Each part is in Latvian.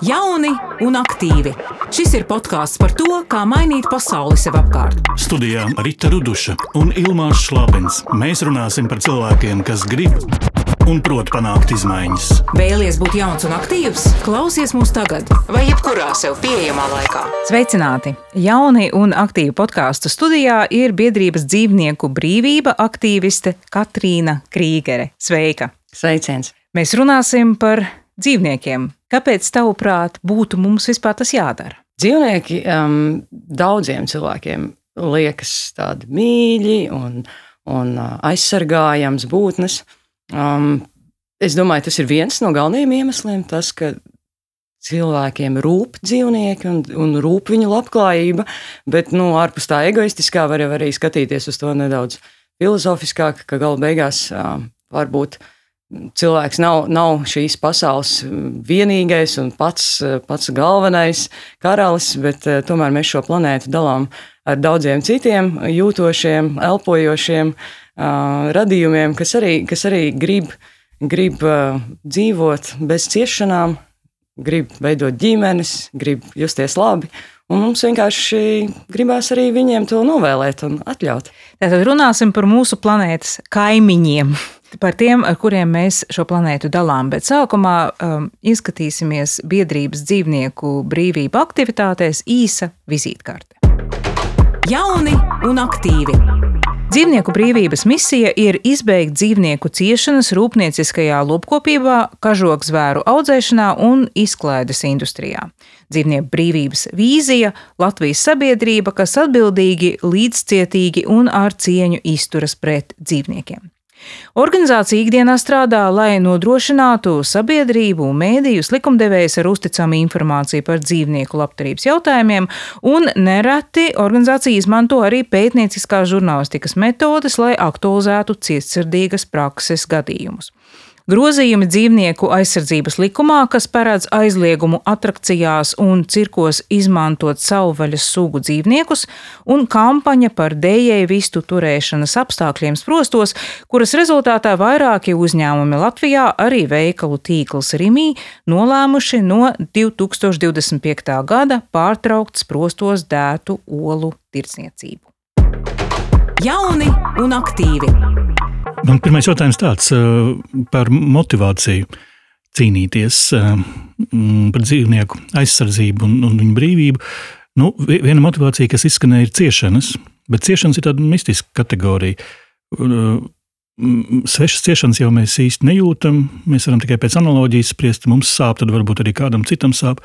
Jauni un aktīvi. Šis ir podkāsts par to, kā mainīt pasauli sev apkārt. Studijā Rīta Ruduša un Ilmāns Šlapins. Mēs runāsim par cilvēkiem, kas grib un prot panākt izmaiņas. Vēlies būt jauns un aktīvs? Klausies mūs tagad, vai jebkurā sev pieejamā laikā. Sveicināti! Jauni un aktīvi podkāstu studijā ir biedrības dzīvnieku brīvība aktīviste Katrīna Krīgere. Sveika! Sveiciens! Mēs runāsim par dzīvniekiem. Kāpēc, tavuprāt, būtu mums vispār tas jādara? Dzīvnieki um, daudziem cilvēkiem liekas tādi mīļi un, un uh, aizsargājams būtnes. Um, es domāju, tas ir viens no galvenajiem iemesliem, tas, ka cilvēkiem rūp dzīvnieki un, un rūp viņu labklājība, bet nu, ārpus tā egoistiskā var arī skatīties uz to nedaudz filozofiskāk, ka gala beigās uh, varbūt cilvēks nav, nav šīs pasaules vienīgais un pats, pats galvenais karalis, bet eh, tomēr mēs šo planētu dalām ar daudziem citiem jūtošiem, elpojošiem uh, radījumiem, kas arī, kas arī grib, grib uh, dzīvot bez ciešanām, grib veidot ģimenes, grib justies labi. Un mums vienkārši gribās arī viņiem to novēlēt un atļaut. Tātad runāsim par mūsu planētas kaimiņiem par tiem, ar kuriem mēs šo planētu dalām. Bet sākumā um, izskatīsimies biedrības dzīvnieku brīvību aktivitātēs īsa vizītkarte. Jauni un aktīvi! Dzīvnieku brīvības misija ir izbeigt dzīvnieku ciešanas rūpnieciskajā lopkopībā, kažokzvēru audzēšanā un izklaides industrijā. Dzīvnieku brīvības vīzija - Latvijas sabiedrība, kas atbildīgi, līdzcietīgi un ar cieņu izturas pret dzīvniekiem. Organizācija ikdienā strādā, lai nodrošinātu sabiedrību, mēdījus, likumdevējus ar uzticamu informāciju par dzīvnieku labturības jautājumiem, un nereti organizācija izmanto arī pētnieciskās žurnālistikas metodes, lai aktualizētu cietsirdīgas prakses gadījumus. Grozījumi dzīvnieku aizsardzības likumā, kas paredz aizliegumu atrakcijās un cirkos izmantot savvaļas sugu dzīvniekus, un kampaņa par dējēju vistu turēšanas apstākļiem sprostos, kuras rezultātā vairāki uzņēmumi Latvijā, arī veikalu tīkls Rimī, nolēmuši no 2025. gada pārtraukt sprostos dētu olu tirdzniecību. Jauni un aktīvi! Man pirmais jautājums tāds eh, par motivāciju cīnīties eh, par dzīvnieku aizsardzību un, un viņu brīvību. Nu, viena motivācija, kas izskanēja, ir ciešanas, bet ciešanas ir tāda mistiska kategorija. Eh, svešas ciešanas jau mēs īsti nejūtam. Mēs varam tikai pēc analoģijas spriest, mums sāp, tad varbūt arī kādam citam sāp.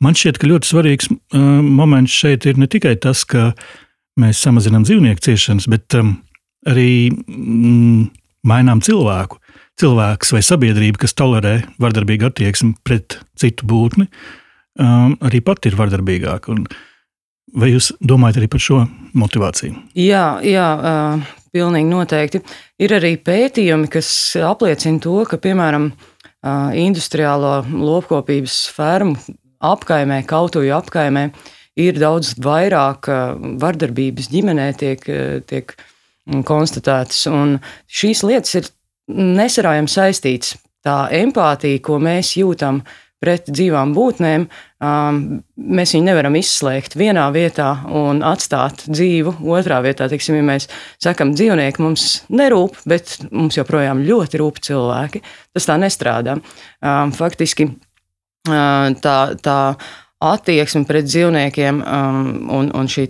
Man šķiet, ka ļoti svarīgs uh, moments šeit ir ne tikai tas, ka mēs samazinām dzīvnieku ciešanas, bet um, arī mm, mainām cilvēku. Cilvēks vai sabiedrība, kas tolerē vardarbīgu attieksmi pret citu būtni, um, arī pat ir vardarbīgāka. Un vai jūs domājat arī par šo motivāciju? Jā, jā uh, pilnīgi noteikti. Ir arī pētījumi, kas apliecina to, ka, piemēram, uh, industriālo lopkopības fermu apkaimē, kautuju apkaimē, ir daudz vairāk uh, vardarbības ģimenē tiek, tiek konstatētas. Un šīs lietas ir nesarājami saistītas. Tā empātija, ko mēs jūtam pret dzīvām būtnēm, um, mēs viņu nevaram izslēgt vienā vietā un atstāt dzīvu otrā vietā. Tiksim, ja mēs sakam, dzīvnieki mums nerūp, bet mums joprojām ļoti rūp cilvēki, tas tā nestrādā. Um, faktiski uh, tā. tā attieksme pret dzīvniekiem um, un, un šī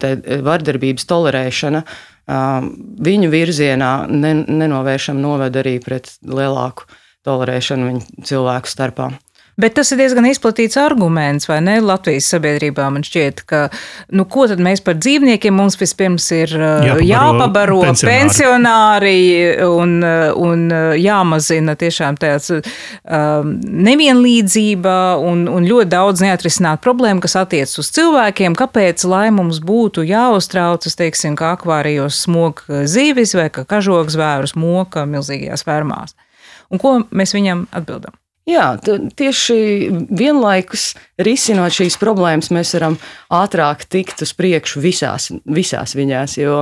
vardarbības tolerēšana uh, viņu virzienā nenovēršam noved arī pret lielāku tolerēšanu viņu cilvēku starpā. Bet tas ir diezgan izplatīts arguments, vai ne? Latvijas sabiedrībā man šķiet, ka, nu, ko tad mēs par dzīvniekiem mums vispirms ir jāpabaro, jāpabaro pensionāri. pensionāri un, un jāmazina tiešām tāds um, nevienlīdzība un, un ļoti daudz neatrisināt problēmu, kas attiec uz cilvēkiem. Kāpēc, lai mums būtu jāuztraucas, teiksim, kā akvārijos smog zīvis vai ka kažoks vērus moka milzīgajās fermās? Un ko mēs viņam atbildam? Jā, tieši vienlaikus risinot šīs problēmas, mēs varam ātrāk tikt uz priekšu visās, visās viņās. Jo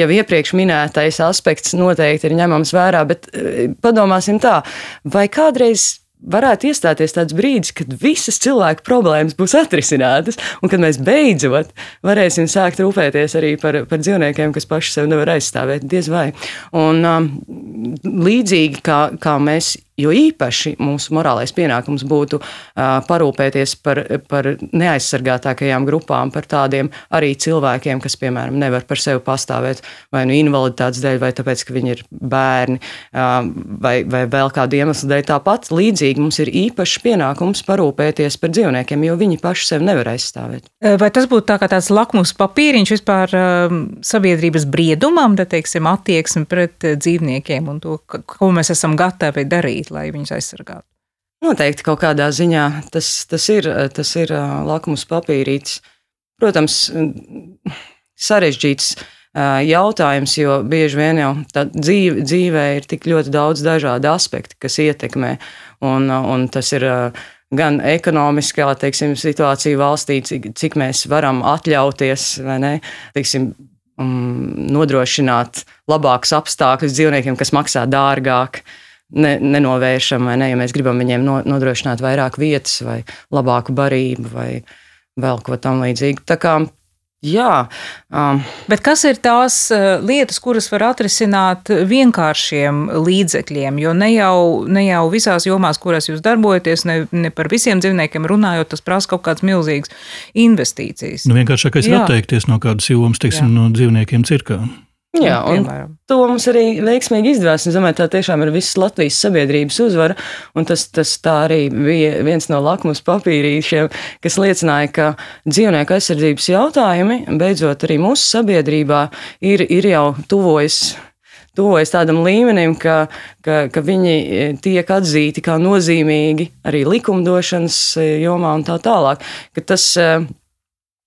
jau iepriekš minētais aspekts noteikti ir ņemams vērā, bet eh, padomāsim tā, vai kādreiz varētu iestāties tāds brīdis, kad visas cilvēku problēmas būs atrisinātas, un kad mēs beidzot varēsim sākt rūpēties arī par, par dzīvniekiem, kas paši sev nevar aizstāvēt. Diez vai. Un, um, līdzīgi kā, kā mēs Jo īpaši mūsu morālais pienākums būtu parūpēties par, par neaizsargātākajām grupām, par tādiem arī cilvēkiem, kas, piemēram, nevar par sevi pastāvēt vai nu invaliditātes dēļ, vai tāpēc, ka viņi ir bērni, vai, vai vēl kādu iemeslu dēļ. Tāpat līdzīgi mums ir īpašs pienākums parūpēties par dzīvniekiem, jo viņi paši sevi nevar aizstāvēt. Vai tas būtu tā tāds lakmus papīriņš vispār sabiedrības briedumam, tā teiksim, attieksmi pret dzīvniekiem un to, ko mēs esam gatavi darīt? Darīt, lai viņus aizsargātu? Noteikti kaut kādā ziņā tas, tas ir, tas ir lakmus papīrītis. Protams, sarežģīts jautājums, jo bieži vien jau dzīve, dzīvē ir tik ļoti daudz dažādu aspektu, kas ietekmē. Un, un tas ir gan ekonomiskā teiksim, situācija valstī, cik, cik mēs varam atļauties ne, teiksim, um, nodrošināt labākus apstākļus dzīvniekiem, kas maksā dārgāk. Uh, ne, nenovēršam, vai ne, ja mēs gribam viņiem no, nodrošināt vairāk vietas, vai labāku barību, vai vēl ko tamlīdzīgu. Jā. Um. Bet kas ir tās uh, lietas, kuras var atrisināt vienkāršiem līdzekļiem? Jo ne jau, ne jau visās jomās, kurās jūs darbojaties, ne, ne par visiem dzīvniekiem runājot, tas prasa kaut kādas milzīgas investīcijas. Nu, vienkāršākais ir atteikties no kādas jomas, teiksim, Jā. no dzīvniekiem cirkā. Jā, un piemēram. to mums arī veiksmīgi izdevās. Es domāju, tā tiešām ir visas Latvijas sabiedrības uzvara. Tas, tas tā arī bija viens no lakmus papīrīšiem, kas liecināja, ka dzīvnieku aizsardzības jautājumi beidzot arī mūsu sabiedrībā ir, ir jau tuvojas tuvojas tādam līmenim, ka, ka, ka viņi tiek atzīti kā nozīmīgi arī likumdošanas jomā un tā tālāk. Tas,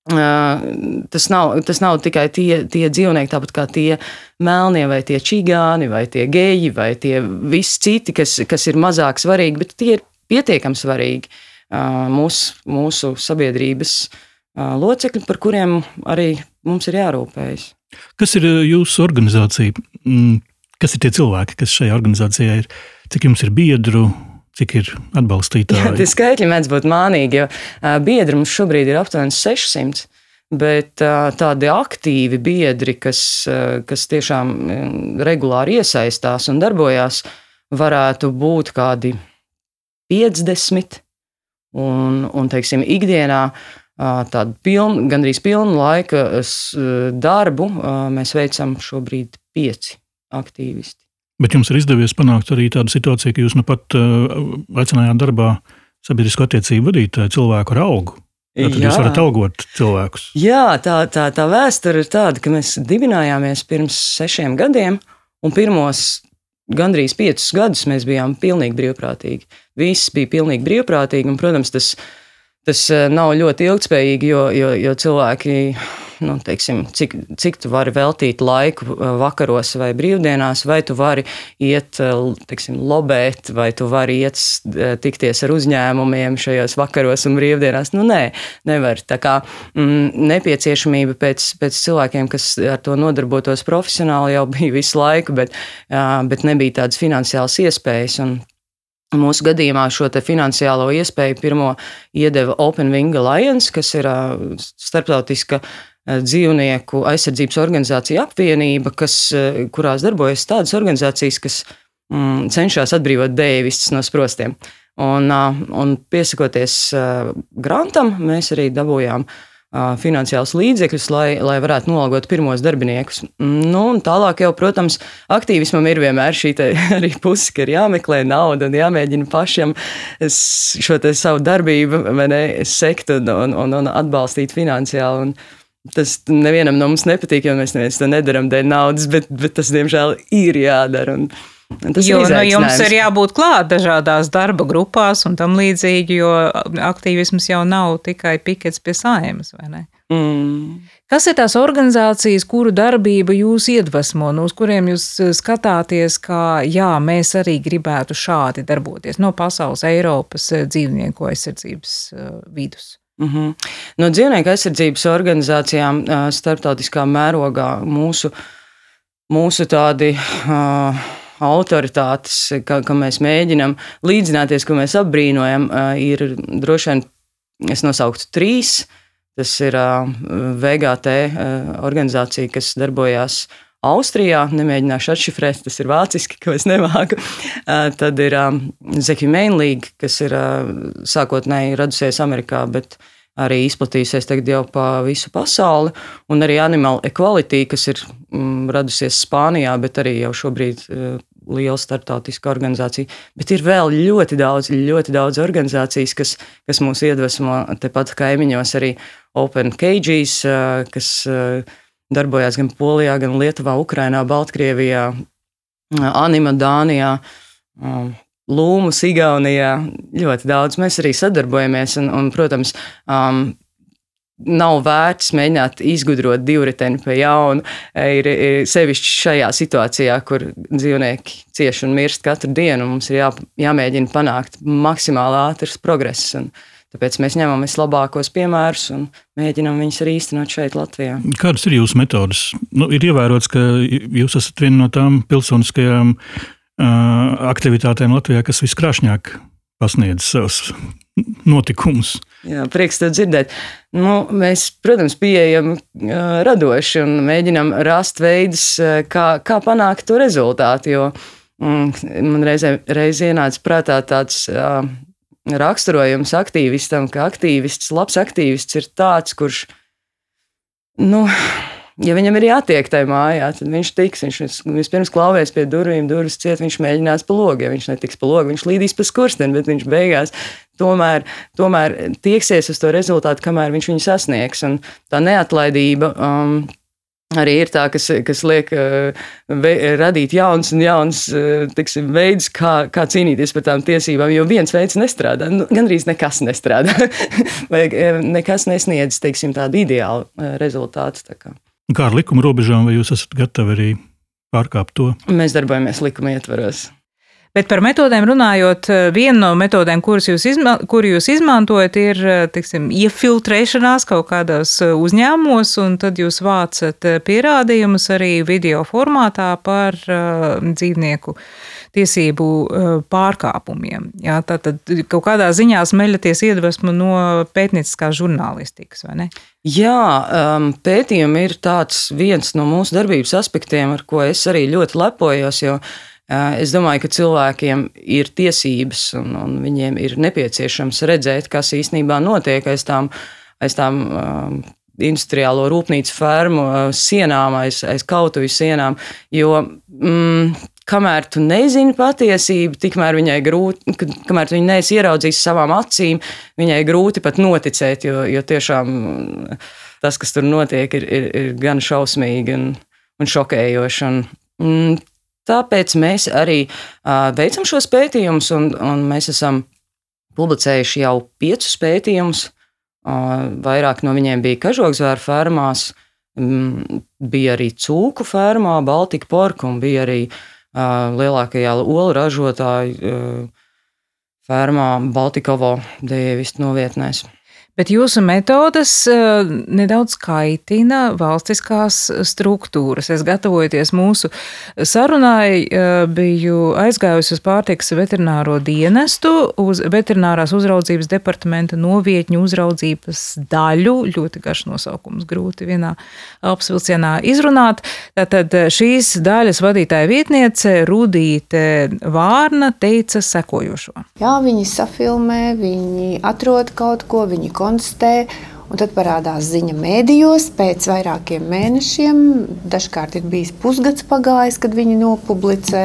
Tas nav, tas nav tikai tie, tie dzīvnieki, tāpat kā tie melnie, vai tie čigāni, vai tie geji, vai tie visi citi, kas, kas ir mazāk svarīgi, bet tie ir pietiekami svarīgi mūsu, mūsu sabiedrības locekļi, par kuriem arī mums ir jārūpējas. Kas ir jūsu organizācija? Mm, kas ir tie cilvēki, kas šajā organizācijā ir? Cik jums ir biedru? Cik ir atbalstītāji? Jā, tie skaitļi mēdz būt mānīgi, jo biedri mums šobrīd ir aptuveni 600. Bet tādi aktīvi biedri, kas, kas tiešām regulāri iesaistās un darbojās, varētu būt kādi 50. Un, un teiksim, ikdienā tādu pilnu, gandrīz pilnu laika darbu mēs veicam šobrīd pieci aktīvisti. Bet jums ir izdevies panākt arī tādu situāciju, ka jūs nu pat uh, aicinājāt darbā sabiedrisko attiecību vadītāju cilvēku ar algu. Tad jūs varat algot cilvēkus. Jā, tā, tā, tā vēsture ir tāda, ka mēs dibinājāmies pirms sešiem gadiem, un pirmos gandrīz piecus gadus mēs bijām pilnīgi brīvprātīgi. Viss bija pilnīgi brīvprātīgi, un, protams, tas, tas uh, nav ļoti ilgspējīgi, jo, jo, jo cilvēki nu, teiksim, cik, cik tu vari veltīt laiku uh, vakaros vai brīvdienās, vai tu vari iet, uh, teiksim, lobēt, vai tu vari iet tikties ar uzņēmumiem šajos vakaros un brīvdienās. Nu, nē, nevar. Tā kā mm, nepieciešamība pēc, pēc cilvēkiem, kas ar to nodarbotos profesionāli, jau bija visu laiku, bet, bet nebija tādas finansiālas iespējas. Un, Mūsu gadījumā šo finansiālo iespēju pirmo iedeva Open Wing Alliance, kas ir starptautiska uh, dzīvnieku aizsardzības organizācija apvienība, kas, kurās darbojas tādas organizācijas, kas mm, cenšas atbrīvot dēvistus no sprostiem. Un, un piesakoties grantam, mēs arī dabūjām finansiālus līdzekļus, lai, lai varētu nolgot pirmos darbiniekus. Nu, tālāk, jau, protams, aktīvismam ir vienmēr šī arī puse, ka ir jāmeklē nauda un jāmēģina pašam šo savu darbību ne, sekt un, un, un, atbalstīt finansiāli. Un, Tas nevienam no mums nepatīk, jo mēs to nedarām dēļ naudas, bet, bet tas, diemžēl, ir jādara. Un, Tas jo nu, jums ir jābūt klāt dažādās darba grupās un tam līdzīgi, jo aktīvisms jau nav tikai pikets pie saimas, vai ne? Mm. Kas ir tās organizācijas, kuru darbība jūs iedvesmo, no kuriem jūs eh, skatāties, ka jā, mēs arī gribētu šādi darboties no pasaules, Eiropas eh, dzīvnieku aizsardzības eh, vidus? Mm -hmm. No dzīvnieku aizsardzības organizācijām starptautiskā mērogā mūsu, mūsu tādi. Uh, autoritātes, ka, ka mēs mēģinām līdzināties, ko mēs apbrīnojam, ir droši vien, es nosauktu trīs. Tas ir VGT organizācija, kas darbojās Austrijā. Nemēģināšu atšifrēt, tas ir vāciski, ko es nemāku. Tad ir Humane League, kas ir sākotnēji radusies Amerikā, bet arī izplatījusies tagad jau pa visu pasauli. Un arī Animal Equality, kas ir mm, radusies Spānijā, bet arī jau šobrīd liela startautiska organizācija. Bet ir vēl ļoti daudz, ļoti daudz organizācijas, kas, kas mūs iedvesmo tepat kaimiņos, arī Open Cages, kas darbojās gan Polijā, gan Lietuvā, Ukrainā, Baltkrievijā, Anima Dānijā. Lūmas, Igaunijā ļoti daudz. Mēs arī sadarbojamies, un, un protams, um, nav vērts mēģināt izgudrot divriteni pa jaunu. Ir, ir sevišķi šajā situācijā, kur dzīvnieki cieš un mirst katru dienu. Mums ir jā, jāmēģina panākt maksimāli ātrs progress. Un, Tāpēc mēs ņemam vislabākos piemērus un mēģinām viņus arī īstenot šeit, Latvijā. Kādas ir jūsu metodas? Nu, ir ievērots, ka jūs esat viena no tām pilsoniskajām uh, aktivitātēm Latvijā, kas viskrāšņāk pasniedz savus notikumus. Jā, prieks to dzirdēt. Nu, mēs, protams, pieejam radoši un mēģinam rast veidus, kā, kā panākt to rezultātu. Jo mm, man reizē, reizē ienāca prātā tāds uh, raksturojums aktīvistam, ka aktīvists, labs aktīvists ir tāds, kurš. Nu, ja viņam ir jātiek tajā mājā, tad viņš tiks. Viņš vispirms klauvēs pie durvīm, durvis ciet, viņš mēģinās pa logu. Ja viņš netiks pa logu, viņš līdīs pa skursteni, bet viņš beigās tomēr, tomēr tieksies uz to rezultātu, kamēr viņš viņu sasniegs. Un tā neatlaidība. Um, Arī ir tā, kas, kas liek uh, ve, radīt jauns un jauns uh, tiksim, veids, kā, kā cīnīties par tām tiesībām. Jo viens veids nestrādā, nu, gandrīz nekas nestrādā. Vai nekas nesniedz teiksim, tādu ideālu uh, rezultātu. Tā kā. Kā ar likuma robežām, vai jūs esat gatavi arī pārkāpt to? Mēs darbojamies likuma ietvaros. Bet par metodēm runājot, viena no metodēm, kuras jūs, izma kur jūs izmantojat, ir tiksim, iefiltrēšanās kaut kādos uzņēmumos, un tad jūs vācat pierādījumus arī video formātā par uh, dzīvnieku tiesību pārkāpumiem. Jā, tātad kaut kādā ziņā smeļaties iedvesmu no pētnieciskās žurnālistikas, vai ne? Jā, um, pētījumi ir viens no mūsu darbības aspektiem, ar ko es arī ļoti lepojos, jo es domāju, ka cilvēkiem ir tiesības un, un viņiem ir nepieciešams redzēt, kas īstenībā notiek aiz tām, aiz tām um, industriālo rūpnīcu fermu sienām, aiz, aiz kautuvi sienām. Jo mm, kamēr tu nezini patiesību, tikmēr viņai grūti, kamēr tu viņu neesi ieraudzījis savām acīm, viņai grūti pat noticēt, jo, jo tiešām tas, kas tur notiek, ir, ir, ir gan šausmīgi un, un šokējoši. Un, mm, tāpēc mēs arī uh, veicam šos pētījumus, un, un mēs esam publicējuši jau piecus pētījumus. Uh, vairāk no viņiem bija kažokzvēru fermās, mm, bija arī cūku fermā, Baltika porka un bija arī uh, lielākajā olu ražotāju fermā Baltikovo dievistu novietnēs. Bet jūsu metodas eh, nedaudz kaitina valstiskās struktūras. Es gatavojoties mūsu sarunai, eh, biju aizgājusi uz pārtikas veterināro dienestu, uz veterinārās uzraudzības departamenta novietņu uzraudzības daļu. Ļoti garš nosaukums, grūti vienā apsvilcienā izrunāt. Tātad šīs daļas vadītāja vietniece Rudīte Vārna teica sekojošo. Jā, viņi safilmē, viņi atrod kaut ko, viņi konstatē. Un tad parādās ziņa mēdījos pēc vairākiem mēnešiem. Dažkārt ir bijis pusgads pagājis, kad viņi nopublicē.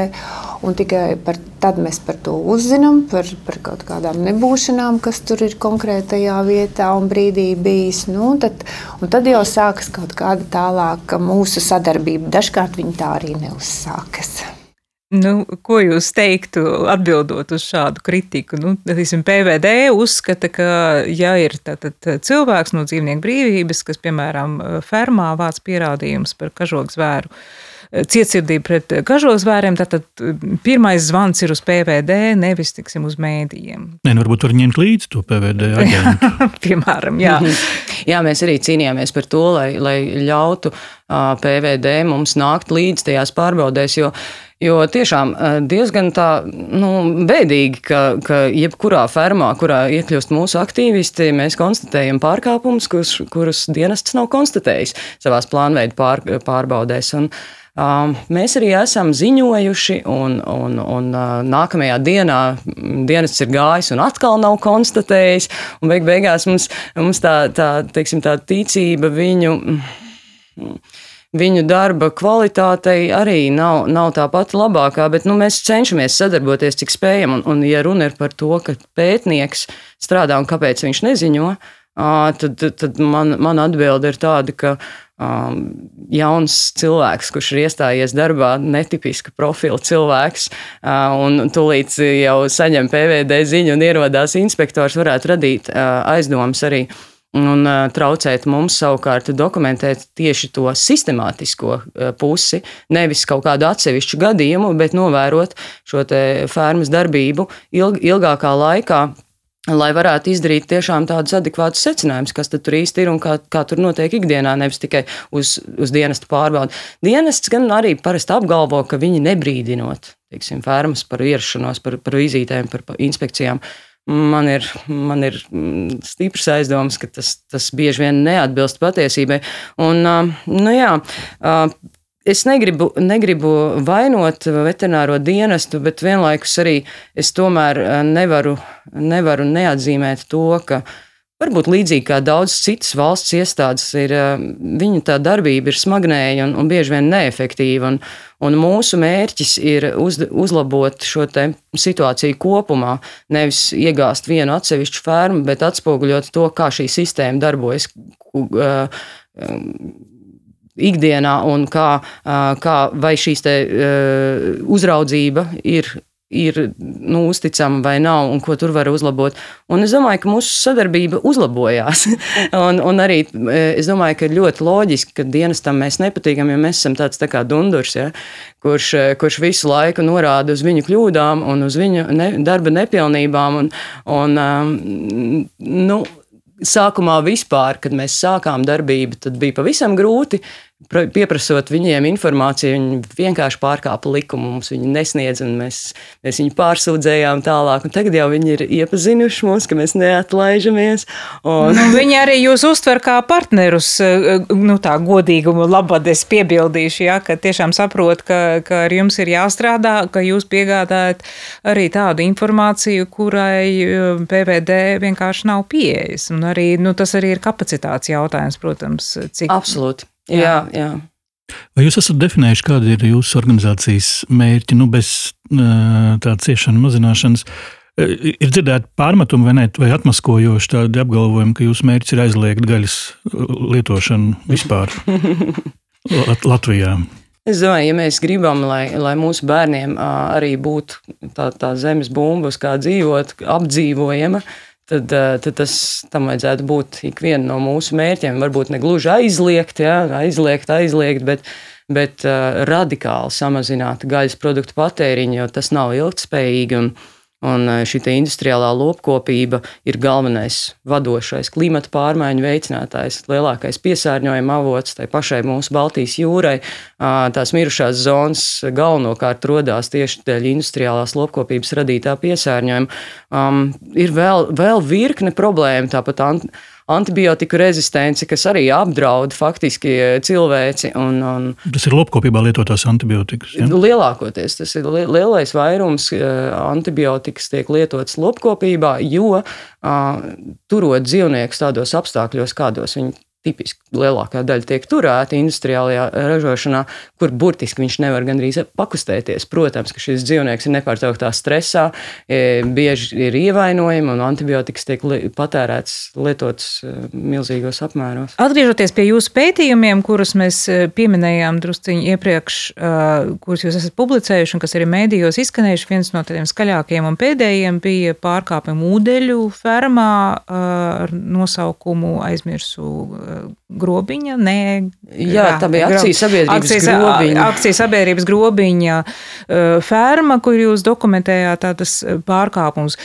Tikai par, tad mēs par to uzzinām, par, par kaut kādām nebūšanām, kas tur ir konkrētajā vietā un brīdī bijis. Nu, tad, tad jau sākas kaut kāda tālāka mūsu sadarbība. Dažkārt viņi tā arī neuzsākas. Nu, ko jūs teiktu atbildot uz šādu kritiku? Nu, teiksim, PVD uzskata, ka, ja ir tātad, cilvēks no dzīvnieku brīvības, kas, piemēram, fermā vāc pierādījumus par kažokzvēru, cietsirdību pret kažokzvēriem, tad pirmais zvans ir uz PVD, nevis tiksim, uz mēdījiem. Nē, nu, varbūt var ņemt līdzi to PVD aģentu. Piemēram, jā. jā, mēs arī cīnījāmies par to, lai, lai ļautu PVD mums nākt līdz tajās pārbaudēs, jo Jo tiešām diezgan tā nu, bēdīgi, ka, ka jebkurā fermā, kurā iekļūst mūsu aktīvisti, mēs konstatējam pārkāpumus, kurus, kurus dienests nav konstatējis savā plānveida pār, pārbaudēs. Un, Uh, mēs arī esam ziņojuši, un, un, un uh, nākamajā dienā dienests ir gājis un atkal nav konstatējis. Beig beigās mums, mums tā, tā, teiksim, tā ticība viņu. Mm, viņu darba kvalitātei arī nav, nav tā pati labākā, bet nu, mēs cenšamies sadarboties, cik spējam. Un, un ja runa ir par to, ka pētnieks strādā un kāpēc viņš neziņo, tad, tad man, man atbilde ir tāda, ka um, jauns cilvēks, kurš ir iestājies darbā, netipiska profila cilvēks, uh, un tūlīt jau saņem PVD ziņu un ierodās inspektors, varētu radīt uh, aizdomas arī un uh, traucēt mums savukārt dokumentēt tieši to sistemātisko uh, pusi, nevis kaut kādu atsevišķu gadījumu, bet novērot šo fermas darbību ilg, ilgākā laikā. Lai varētu izdarīt tiešām tādus adekvātus secinājumus, kas tur īsti ir un kā, kā tur notiek ikdienā, nevis tikai uz, uz dienestu pārbaudi. Dienests gan arī parasti apgalvo, ka viņi nebrīdinot teiksim, fermas par ierašanos, par, par vizītēm, par inspekcijām, uh, Man ir, man ir mm, stiprs aizdoms, ka tas, tas bieži vien neatbilst patiesībai. Un, nu jā, es negribu, negribu vainot veterināro dienestu, bet vienlaikus arī es tomēr nevaru, nevaru neatzīmēt to, ka Varbūt līdzīgi kā daudzas citas valsts iestādes, ir, eh, viņa tā darbība ir smagnēja un, un bieži vien neefektīva. Un, un mūsu mērķis ir uz, uzlabot šo situāciju kopumā, nevis iegāzt vienu atsevišķu fermu, bet atspoguļot to, kā šī sistēma darbojas eh, ikdienā un kā, eh, kā vai šīs uzraudzība ir ir nu, uzticama vai nav, un ko tur var uzlabot. Un es domāju, ka mūsu sadarbība uzlabojās. un, un arī e, es domāju, ka ļoti loģiski, ka dienestam mēs nepatīkam, jo mēs esam tāds tā kā dundurs, ja, kurš, e, kurš visu laiku norāda uz viņu kļūdām un uz viņu ne, darba nepilnībām. Un, un, um, nu, sākumā vispār, kad mēs sākām darbību, tad bija pavisam grūti pieprasot viņiem informāciju, viņi vienkārši pārkāpa likumu. Mums viņi nesniedz, un mēs, mēs viņu pārsūdzējām tālāk. Tagad jau viņi ir iepazinuši mūs, ka mēs neatlaižamies. Un... Nu, viņi arī jūs uztver kā partnerus, nu, tā godīgumu labad es piebildīšu, ja, ka tiešām saprot, ka, ka ar jums ir jāstrādā, ka jūs piegādājat arī tādu informāciju, kurai PVD vienkārši nav pieejas. Un arī, nu, tas arī ir kapacitātes jautājums, protams. Cik... Absolūti. Jā, jā. Vai jūs esat definējuši, kāda ir jūsu organizācijas mērķi, nu, bez tādas ciešanu mazināšanas? Ir dzirdēti pārmetumi vai, ne, vai atmaskojoši tādi apgalvojumi, ka jūsu mērķis ir aizliegt gaļas lietošanu vispār Latvijā. Es domāju, ja mēs gribam, lai, lai mūsu bērniem arī būtu tā, tā zemes bumba, kā dzīvot, apdzīvojama, tad, eh, tad tas tam vajadzētu būt ikvienam no mūsu mērķiem. Varbūt ne gluži aizliegt, ja, aizliegt, aizliegt, bet, bet uh, radikāli samazināt gaļas produktu patēriņu, jo tas nav ilgspējīgi. Un, Un eh, šī industriālā lopkopība ir galvenais vadošais klimata pārmaiņu veicinātājs, lielākais piesārņojuma avots tai pašai mūsu Baltijas jūrai. Tās mirušās zonas galvenokārt radās tieši dēļ industriālās lopkopības radītā piesārņojuma. Um, ir vēl, vēl virkne problēmu, tāpat antibiotiku rezistence, kas arī apdraud faktiski eh, cilvēci. Un, un tas ir lopkopībā lietotās antibiotikas. Ja? Lielākoties tas ir lielais vairums eh, antibiotikas tiek lietotas lopkopībā, jo turot dzīvniekus tādos apstākļos, kādos viņi tipiski lielākā daļa tiek turēta industriālajā ražošanā, kur burtiski viņš nevar gandrīz pakustēties. Protams, ka šis dzīvnieks ir nepārtrauktā stresā, e, bieži ir ievainojumi un antibiotikas tiek patērēts, lietots e, milzīgos apmēros. Atgriežoties pie jūsu pētījumiem, kurus mēs e, pieminējām drusciņi iepriekš, kurus jūs esat publicējuši un kas arī mēdījos izskanējuši, viens no tādiem skaļākajiem un pēdējiem bija pārkāpumi ūdeļu fermā ar nosaukumu aizmirsu grobiņa. Nē, jā, tā bija akcijas sabiedrības akcijas, grobiņa. Akcijas sabiedrības grobiņa ferma, kur jūs dokumentējāt tādas pārkāpumus.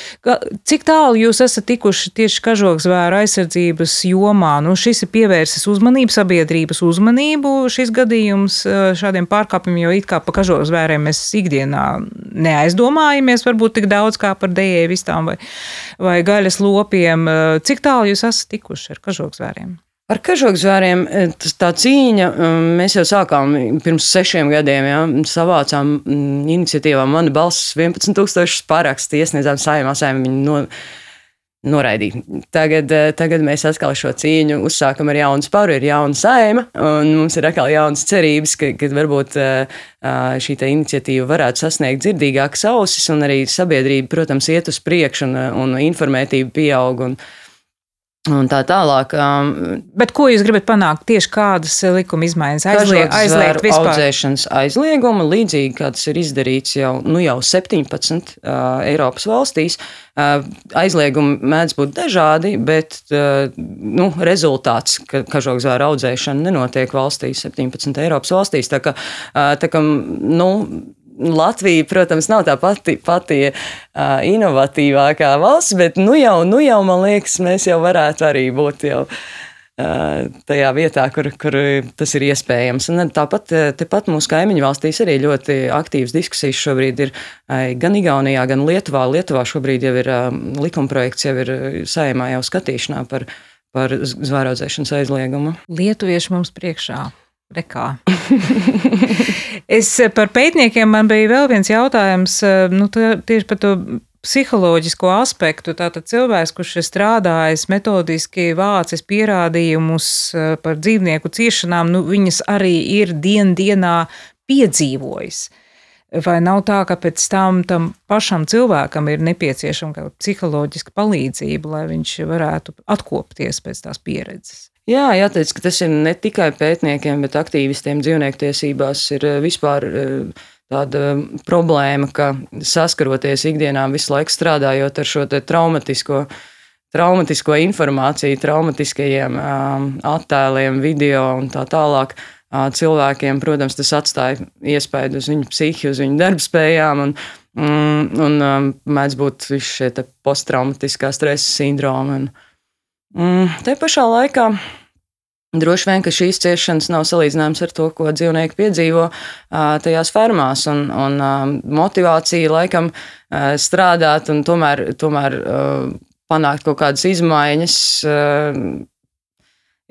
Cik tālu jūs esat tikuši tieši kažokzvēra aizsardzības jomā? Nu, šis ir pievērsis uzmanību, sabiedrības uzmanību šis gadījums šādiem pārkāpumiem, jo it kā pa kažokzvēriem mēs ikdienā neaizdomājamies varbūt tik daudz kā par dējēju vistām vai, vai gaļas lopiem. Cik tālu jūs esat tikuši ar kažokzvēriem? Ar kažokzvēriem e, tā cīņa, e, mēs jau sākām pirms sešiem gadiem, ja, savācām iniciatīvā Mana balss 11,000 parakstu, iesniedzām saimā, saimā viņi no, noraidīja. Tagad, e, tagad mēs atkal šo cīņu uzsākam ar jaunu spāru, ir jauna saima, un mums ir atkal jaunas cerības, ka, ka varbūt šī iniciatīva varētu sasniegt dzirdīgākas ausis, un arī sabiedrība, protams, iet uz priekšu, un, un informētība pieaug. Un, Un tā tālāk. Um, Bet ko jūs gribat panākt? Tieši kādas likuma izmaiņas aizliegt, aizliegt vispār? Audzēšanas aizlieguma, līdzīgi kā tas ir izdarīts jau, nu, jau 17 uh, Eiropas valstīs. Uh, aizliegumi mēdz būt dažādi, bet uh, nu, rezultāts, ka kažokzvēra audzēšana nenotiek valstīs, 17 Eiropas valstīs. Tā kā, uh, tā kā nu, Latvija, protams, nav tā pati, pati uh, inovatīvākā valsts, bet nu jau, nu jau, man liekas, mēs jau varētu arī būt jau tajā vietā, kur, kur tas ir iespējams. Un tāpat tepat mūsu kaimiņu valstīs arī ļoti aktīvas diskusijas šobrīd ir gan Igaunijā, gan Lietuvā. Lietuvā šobrīd jau ir likumprojekts, jau ir saimā jau skatīšanā par, par zvēraudzēšanas aizliegumu. Lietuvieši mums priekšā. Rekā. es par pētniekiem man bija vēl viens jautājums, nu, tieši par to psiholoģisko aspektu. Tātad cilvēks, kurš ir strādājis metodiski, vācis pierādījumus par dzīvnieku ciešanām, nu, viņas arī ir dien dienā piedzīvojis. Vai nav tā, ka pēc tam tam pašam cilvēkam ir nepieciešama psiholoģiska palīdzība, lai viņš varētu atkopties pēc tās pieredzes? Jā, jāteic, ka tas ir ne tikai pētniekiem, bet aktīvistiem dzīvnieku tiesībās ir eh, vispār eh, tāda problēma, ka saskaroties ikdienā visu laiku strādājot ar šo traumatisko, traumatisko informāciju, traumatiskajiem attēliem, video un tā tālāk. Cilvēkiem, protams, tas atstāja iespēju uz viņu psihi, uz viņu darbspējām, un, un, un mēdz būt šie posttraumatiskā stresa sindroma. Un, Mm, te pašā laikā droši vien šīs ciešanas nav salīdzināmas ar to, ko dzīvnieki piedzīvo tajās fermās. Un, un motivācija laikam strādāt un tomēr, tomēr panākt kaut kādas izmaiņas.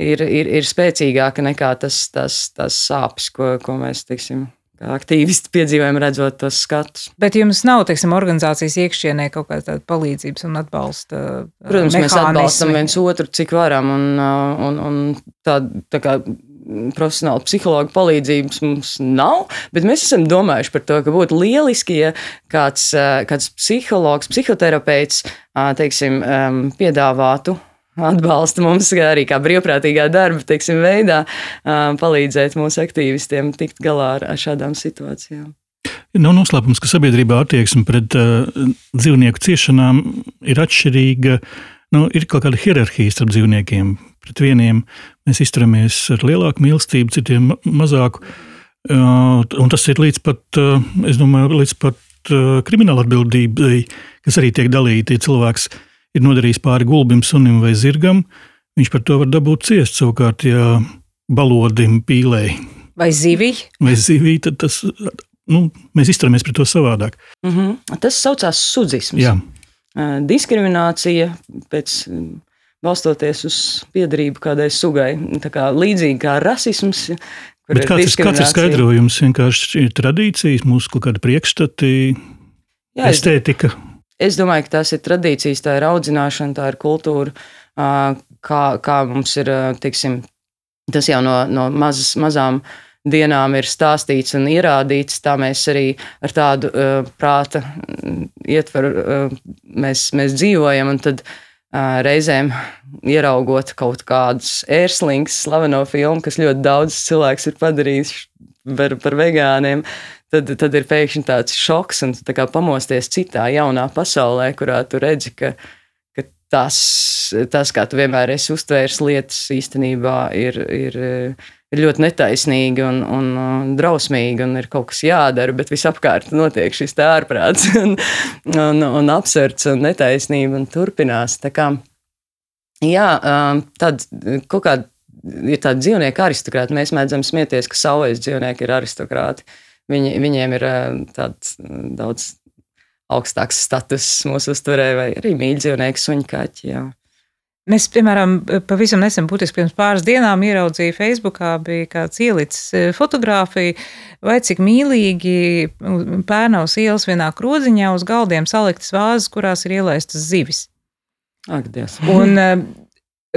Ir, ir, ir spēcīgāka nekā tas, tas, tas sāpes, ko, ko mēs teiksim, aktīvisti piedzīvojam, redzot tos skatus. Bet jums nav, teiksim, organizācijas iekšienē kaut kāda palīdzības un atbalsta? Protams, mehānismi. mēs atbalstam viens otru, cik varam, un, un, un tā, tā kā profesionāla psihologa palīdzības mums nav, bet mēs esam domājuši par to, ka būtu lieliski, ja kāds, kāds psihologs, psihoterapeits, teiksim, piedāvātu atbalsta mums arī kā brīvprātīgā darba teiksim, veidā, palīdzēt mūsu aktīvistiem tikt galā ar, šādām situācijām. Nav noslēpums, ka sabiedrībā attieksme pret uh, dzīvnieku ciešanām ir atšķirīga. Nu, ir kaut kāda hierarhija starp dzīvniekiem. Pret vieniem mēs izturamies ar lielāku mīlestību, citiem mazāku. Uh, tas ir līdz pat, uh, domāju, līdz pat uh, krimināla atbildībai, kas arī tiek dalīta. Ja cilvēks uh, ir nodarījis pāri gulbim, sunim vai zirgam, viņš par to var dabūt ciest. Savukārt, ja balodim, pīlēji vai zivī, vai zivī tad tas, nu, mēs izturamies pret to savādāk. Mm -hmm. Tas saucās sudzisms. Jā. Diskriminācija pēc balstoties uz piedarību kādai sugai. Tā kā līdzīgi kā rasisms. Bet kāds, ir, kāds ir skaidrojums? Vienkārši ir tradīcijas, mūsu kaut kāda priekšstati, Jā, estētika. Es... Es domāju, ka tās ir tradīcijas, tā ir audzināšana, tā ir kultūra, kā, kā mums ir teiksim, Tas jau no, no mazas, mazām dienām ir stāstīts un ierādīts. Tā mēs arī ar tādu uh, prāta ietvaru uh, mēs, mēs dzīvojam. Tad uh, reizēm ieraugot kaut kādus ērslings, slaveno filmu, kas ļoti daudz cilvēks ir padarījis par, par vegāniem. Tad, tad ir pēkšņi tāds šoks un tā pamosties citā jaunā pasaulē, kurā tu redzi, ka, ka tas, tas, kā tu vienmēr esi uztvērs lietas, īstenībā ir, ir ir ļoti netaisnīgi un, un, drausmīgi, un ir kaut kas jādara, bet visapkārt notiek šis ārprāts, un, un, un absurds un netaisnība un turpinās. Kā, jā, tad kaut kāda ir tāda dzīvnieka aristokrāta. Mēs mēdzam smieties, ka savais dzīvnieki ir aristokrāti. Viņi, viņiem ir tāds daudz augstāks status mūsu uzturē, vai arī mīļdzīvnieki, suņkaķi. Jā. Es, piemēram, pavisam nesen, būtiski pirms pāris dienām, ieraudzīju Facebookā, bija kāds ielicis e, fotografiju, vai cik mīlīgi pērnaus ielas vienā krodziņā uz galdiem saliktas vāzes, kurās ir ielaistas zivis. Ak, Dievs. Un, e,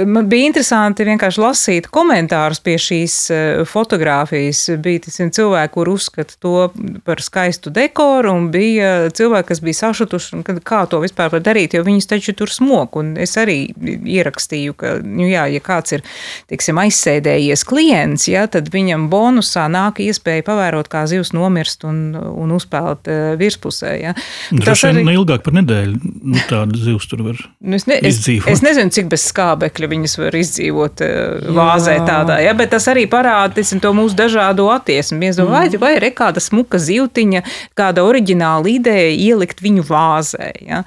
Man bija interesanti vienkārši lasīt komentārus pie šīs eh, fotografijas. Bija cilvēki, kur uzskata to par skaistu dekoru, un bija cilvēki, kas bija sašutuši, kā to vispār var darīt, jo viņus taču tur smok. Un es arī ierakstīju, ka, nu jā, ja kāds ir tiksim, aizsēdējies klients, ja, tad viņam bonusā nāk iespēja pavērot, kā zivs nomirst un, un uzpeld uh, virspusē. Ja. Tas arī ilgāk par nedēļu nu, tādu zivs tur var nu, es ne, izdzīvot. Es, es nezinu, cik bez skābekļa locekļi viņas var izdzīvot eh, vāzē tādā. Ja? Bet tas arī parāda tisim, to mūsu dažādo attieksmi. Mēs domājam, mm. vai, vai ir kāda smuka zivtiņa, kāda oriģināla ideja ielikt viņu vāzē. Ja?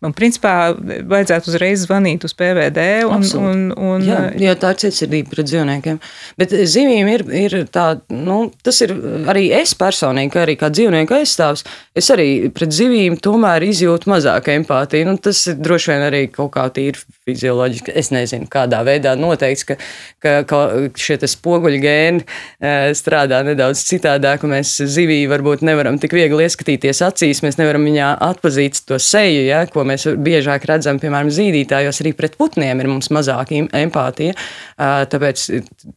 Un, principā, vajadzētu uzreiz zvanīt uz PVD. Un, Absolut. un, un, jā, jā, tā ir cietsirdība pret dzīvniekiem. Bet zivīm ir, ir tā, nu, tas ir arī es personīgi, arī kā dzīvnieku aizstāvs. Es arī pret zivīm tomēr izjūtu mazāk empātiju. Nu, tas ir droši vien arī kaut kā tīri fizioloģiski. Es nezinu, kādā veidā noteikts, ka, ka, ka šie spoguļu gēni e, strādā nedaudz citādāk, mēs zivī varbūt nevaram tik viegli ieskatīties acīs, mēs nevaram viņā atpazīt to seju, ja, ko mēs biežāk redzam, piemēram, zīdītājos, arī pret putniem ir mums mazāk empātija. E, tāpēc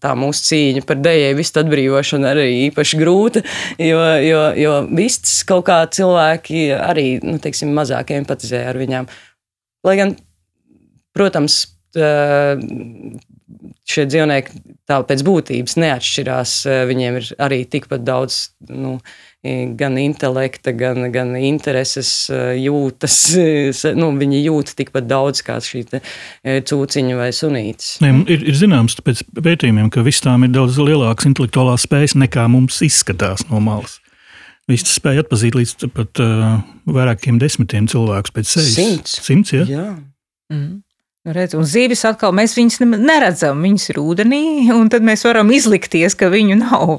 tā mūsu cīņa par dēļu vistu atbrīvošanu arī īpaši grūta, jo, jo, jo vistas kaut kā cilvēki arī nu, teiksim, mazāk empatizē ar viņām. Lai gan Protams, šie dzīvnieki tā pēc būtības neatšķirās. Viņiem ir arī tikpat daudz nu, gan intelekta, gan, gan intereses, jūtas. Nu, viņi jūt tikpat daudz kā šī cūciņa vai sunītes. Ne, ir, ir zināms pēc pētījumiem, ka visām ir daudz lielākas intelektuālās spējas nekā mums izskatās no malas. Viņš spēja atpazīt līdz pat uh, vairākiem desmitiem cilvēkus pēc sevis. Simts. Simts ja? Jā. Mm. Nu, redz, un zīves atkal mēs viņus neredzam, viņas ir ūdenī, un tad mēs varam izlikties, ka viņu nav.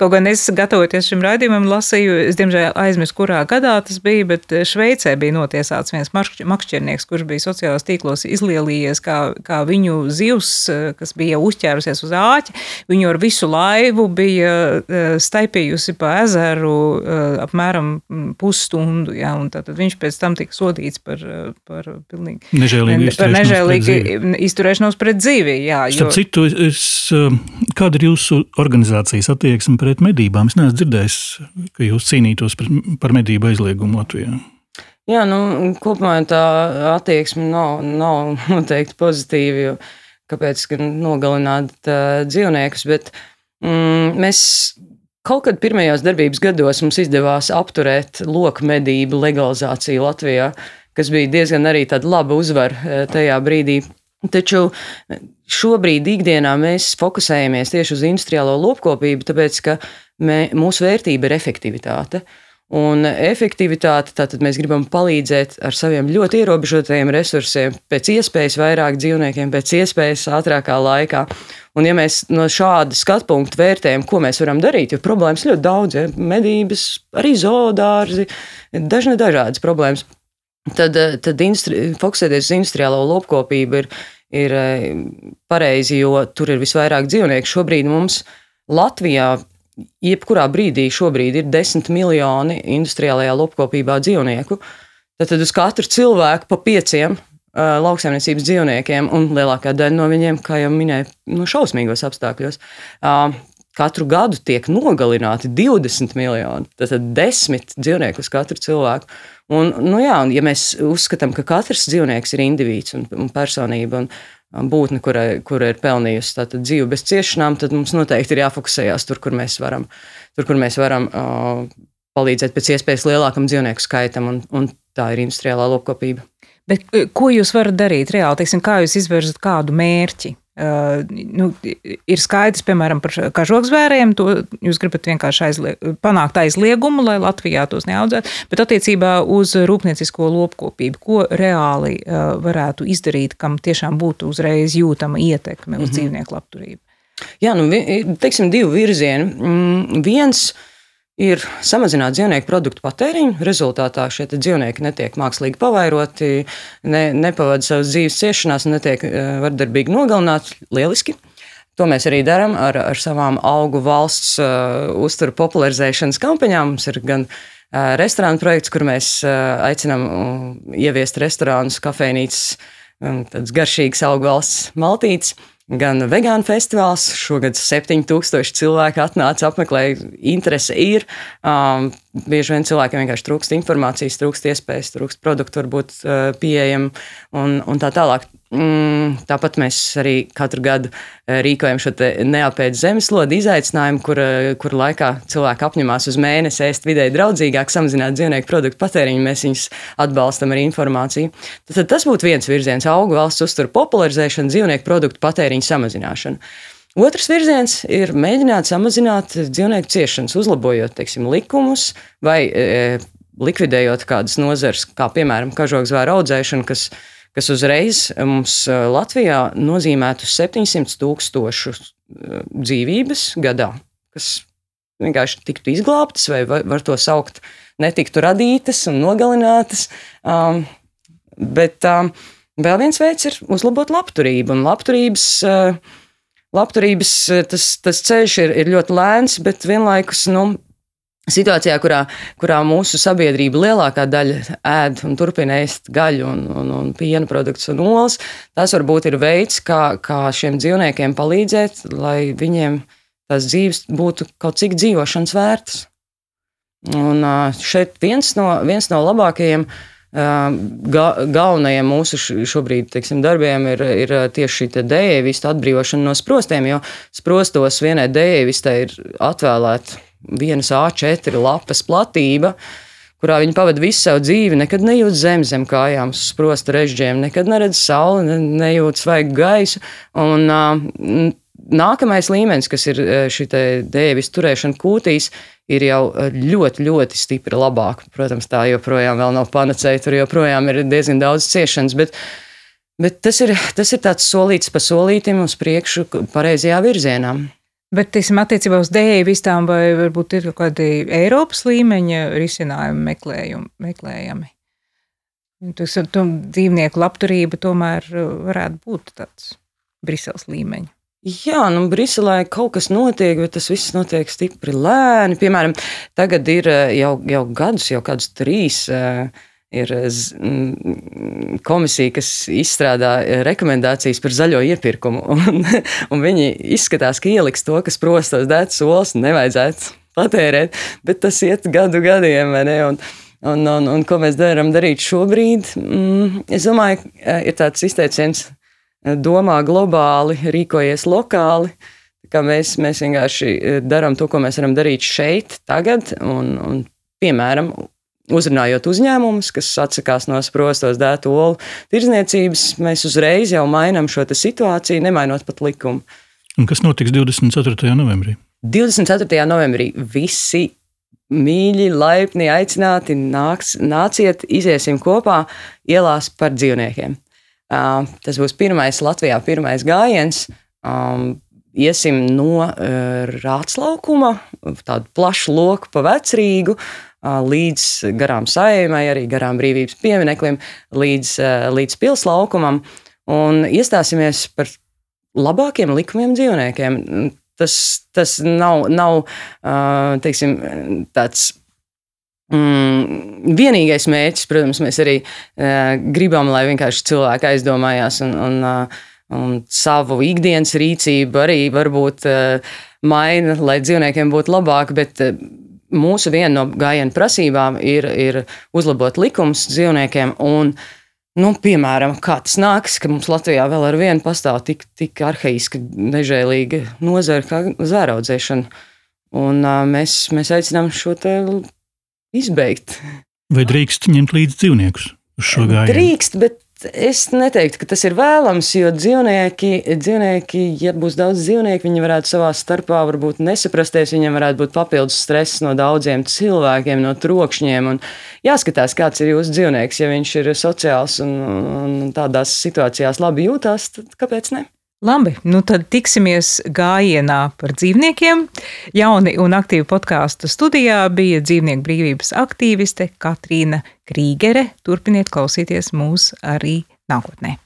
Kaut gan es, gatavoties šim raidījumam, lasīju, es diemžēl aizmirsu, kurā gadā tas bija, bet Šveicē bija notiesāts viens makšķernieks, kurš bija sociālajos tīklos izlielījies, kā, kā viņu zivs, kas bija uzķērusies uz āķi, viņu ar visu laivu bija eh, staipījusi pa ezeru eh, apmēram pusstundu, ja, un tad viņš pēc tam tika sodīts par, eh, par pilnīgi. Nežēlīgi nežēlīgi izturēšanos pret dzīvi. Jā, jo... Starp citu, es, um, kāda ir jūsu organizācijas attieksme pret medībām? Es neesmu dzirdējis, ka jūs cīnītos par medību aizliegumu Latvijā. Jā, nu, kopumā tā attieksme nav, nav noteikti pozitīva. Jo, kāpēc gan nogalināt uh, dzīvniekus? Bet, mm, mēs kaut kad pirmajos darbības gados mums izdevās apturēt loku medību legalizāciju Latvijā. Uh, kas bija diezgan arī laba uzvara e, tajā brīdī. Taču šobrīd ikdienā mēs fokusējamies tieši uz industriālo lopkopību, tāpēc ka mē, mūsu vērtība ir efektivitāte. Un efektivitāte, tātad mēs gribam palīdzēt ar saviem ļoti ierobežotajiem resursiem, pēc iespējas vairāk dzīvniekiem, pēc iespējas ātrākā laikā. Un, ja mēs no šāda skatu punkta vērtējam, ko mēs varam darīt, jo problēmas ļoti daudz, ja medības, arī zoodārzi, dažne dažādas problēmas tad, eh, tad industri, fokusēties uz industriālo lopkopību ir, ir eh, pareizi, jo tur ir visvairāk dzīvnieku. Šobrīd mums Latvijā, jebkurā brīdī, šobrīd ir desmit miljoni industriālajā lopkopībā dzīvnieku. Tad, tad uz katru cilvēku pa pieciem lauksaimniecības dzīvniekiem, un lielākā daļa no viņiem, kā jau minēju, nu, šausmīgos apstākļos. Katru gadu tiek nogalināti 20 miljoni, tātad 10 dzīvnieku uz katru cilvēku. Un, nu jā, un ja mēs uzskatām, ka katrs dzīvnieks ir indivīds un, un personība, un būtne, kura, kura ir pelnījusi dzīvi bez ciešanām, tad mums noteikti ir jāfokusējas tur, kur mēs varam, tur, kur mēs varam uh, palīdzēt pēc iespējas lielākam dzīvnieku skaitam, un, un tā ir industriālā lopkopība. Bet, ko jūs varat darīt reāli? Teiksim, kā jūs izvirzat kādu mērķi? Uh, nu, ir skaidrs, piemēram, par kažokzvēriem. To jūs gribat vienkārši aizlie, panākt aizliegumu, lai Latvijā tos neaudzētu. Bet attiecībā uz rūpniecisko lopkopību, ko reāli uh, varētu izdarīt, kam tiešām būtu uzreiz jūtama ietekme uz mm -hmm. dzīvnieku labturību? Jā, nu, teiksim, divi virzieni. Mm, viens ir ir samazināt dzīvnieku produktu patēriņu. Rezultātā šie dzīvnieki netiek mākslīgi pavairoti, ne, nepavada savas dzīves ciešanās, netiek eh, vardarbīgi nogalināti. Lieliski! To mēs arī darām ar, ar savām augu valsts uh, uzturu popularizēšanas kampaņām. Mums ir gan uh, restorāna projekts, kur mēs uh, aicinām uh, ieviest restorānus, kafejnīcas, um, garšīgas augu valsts maltītes gan vegānu festivāls. Šogad 7000 cilvēku atnāca, apmeklēja, interese ir. Um, bieži vien cilvēkiem vienkārši trūkst informācijas, trūkst iespējas, trūkst produktu, varbūt uh, pieejami un, un tā tālāk. Mm, tāpat mēs arī katru gadu uh, rīkojam šo neapēdu zemeslodi izaicinājumu, kur, uh, kur laikā cilvēki apņemās uz mēnesi ēst vidēji draudzīgāk, samazināt dzīvnieku produktu patēriņu. Mēs viņus atbalstam ar informāciju. Tad, tas būtu viens virziens - augu valsts uzturu popularizēšana, dzīvnieku produktu patēriņu samazināšana. Otrs virziens ir mēģināt samazināt dzīvnieku ciešanas, uzlabojot teiksim, likumus vai e, likvidējot kādas nozares, kā piemēram kažokzvēra audzēšana, kas, kas uzreiz mums e, Latvijā nozīmētu 700 tūkstošu e, dzīvības gadā, kas vienkārši tiktu izglābtas, vai var to saukt, netiktu radītas un nogalinātas. Um, bet um, vēl viens veids ir uzlabot labturību, un labturības uh, labturības eh, tas, tas ceļš ir, ir ļoti lēns, bet vienlaikus. Nu, Situācijā, kurā, kurā mūsu sabiedrība lielākā daļa ēd un turpina ēst gaļu, un, un, un piena produktus un olas, tas varbūt ir veids, kā, kā šiem dzīvniekiem palīdzēt, lai viņiem tās dzīves būtu kaut cik dzīvošanas vērtas. Un šeit viens no, viens no labākajiem Ga, galvenajiem mūsu šobrīd teiksim, darbiem ir, ir tieši šī dēļvista atbrīvošana no sprostiem, jo sprostos vienai dēļvistai ir atvēlēta vienas A4 lapas platība kurā viņi pavadīja visu savu dzīvi, nekad nejūt zem zem kājām, sprosta režģiem, nekad neredz sauli, ne, nejūt svaigu gaisu. Un, uh, nākamais līmenis, kas ir šī dēļas turēšana kūtīs, ir jau ļoti, ļoti stipri labāk. Protams, tā joprojām nav panacēja, tur joprojām ir diezgan daudz ciešanas. Bet, bet tas, ir, tas ir tāds solīts pa solītam uz priekšu, pareizajā virzienā. Bet, teiksim, attiecībā uz dēļu vistām, vai varbūt ir kaut kādi Eiropas līmeņa risinājumi meklējami? Tas dzīvnieku labturība tomēr varētu būt tāds Briseles līmeņa. Jā, nu, Briselē kaut kas notiek, bet tas viss notiek stipri lēni. Piemēram, tagad ir eh, jau, jau gadus, jau kādus trīs. Uh, ir mm, komisija, kas izstrādā rekomendācijas par zaļo iepirkumu. Un, un viņi izskatās, ka ieliks to, kas prostos dētas olas, nevajadzētu patērēt, bet tas iet gadu gadiem. Un, un, un, un ko mēs darām darīt šobrīd? Mm, es domāju, ir tāds izteiciens domā globāli, rīkojies lokāli. Mēs, mēs vienkārši eh, darām to, ko mēs varam darīt šeit, tagad, un, un piemēram, uzrunājot uzņēmumus, kas atsakās no sprostos dētu olu tirdzniecības, mēs uzreiz jau mainām šo situāciju, nemainot pat likumu. Un kas notiks 24. novembrī? 24. novembrī visi mīļi, laipni aicināti, nāks, nāciet, iziesim kopā ielās par dzīvniekiem. Tas būs pirmais Latvijā, pirmais gājiens. Iesim no Rātslaukuma, tādu plašu loku pa vecrīgu, līdz garām saimai, arī garām brīvības piemineklim, līdz, līdz pilslaukumam. Un iestāsimies par labākiem likumiem dzīvniekiem. Tas, tas nav, nav teiksim, tāds Mm, vienīgais mērķis, protams, mēs arī uh, gribam, lai vienkārši cilvēki aizdomājās un, un, uh, un savu ikdienas rīcību arī varbūt uh, maina, lai dzīvniekiem būtu labāk. Bet, uh, Mūsu viena no gājienu prasībām ir, ir uzlabot likumus dzīvniekiem. Un, nu, piemēram, kā tas nāks, ka mums Latvijā vēl ar vienu pastāv tik, tik arhaiska, nežēlīga nozara kā zvēraudzēšana. Un, uh, mēs, mēs aicinām šo izbeigt. Vai drīkst ņemt līdzi dzīvniekus uz šo gājienu? Drīkst, bet es neteiktu, ka tas ir vēlams, jo dzīvnieki, dzīvnieki, ja būs daudz dzīvnieku, viņi varētu savā starpā varbūt nesaprasties, viņiem varētu būt papildus stress no daudziem cilvēkiem, no trokšņiem. Un jāskatās, kāds ir jūsu dzīvnieks. Ja viņš ir sociāls un, un tādās situācijās labi jūtās, tad kāpēc ne? Labi, nu tad tiksimies gājienā par dzīvniekiem. Jauni un aktīvi podkāstu studijā bija dzīvnieku brīvības aktīviste Katrīna Krīgere. Turpiniet klausīties mūs arī nākotnē.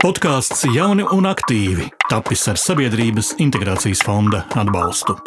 Podkāsts Jauni un aktīvi tapis ar Sabiedrības integrācijas fonda atbalstu.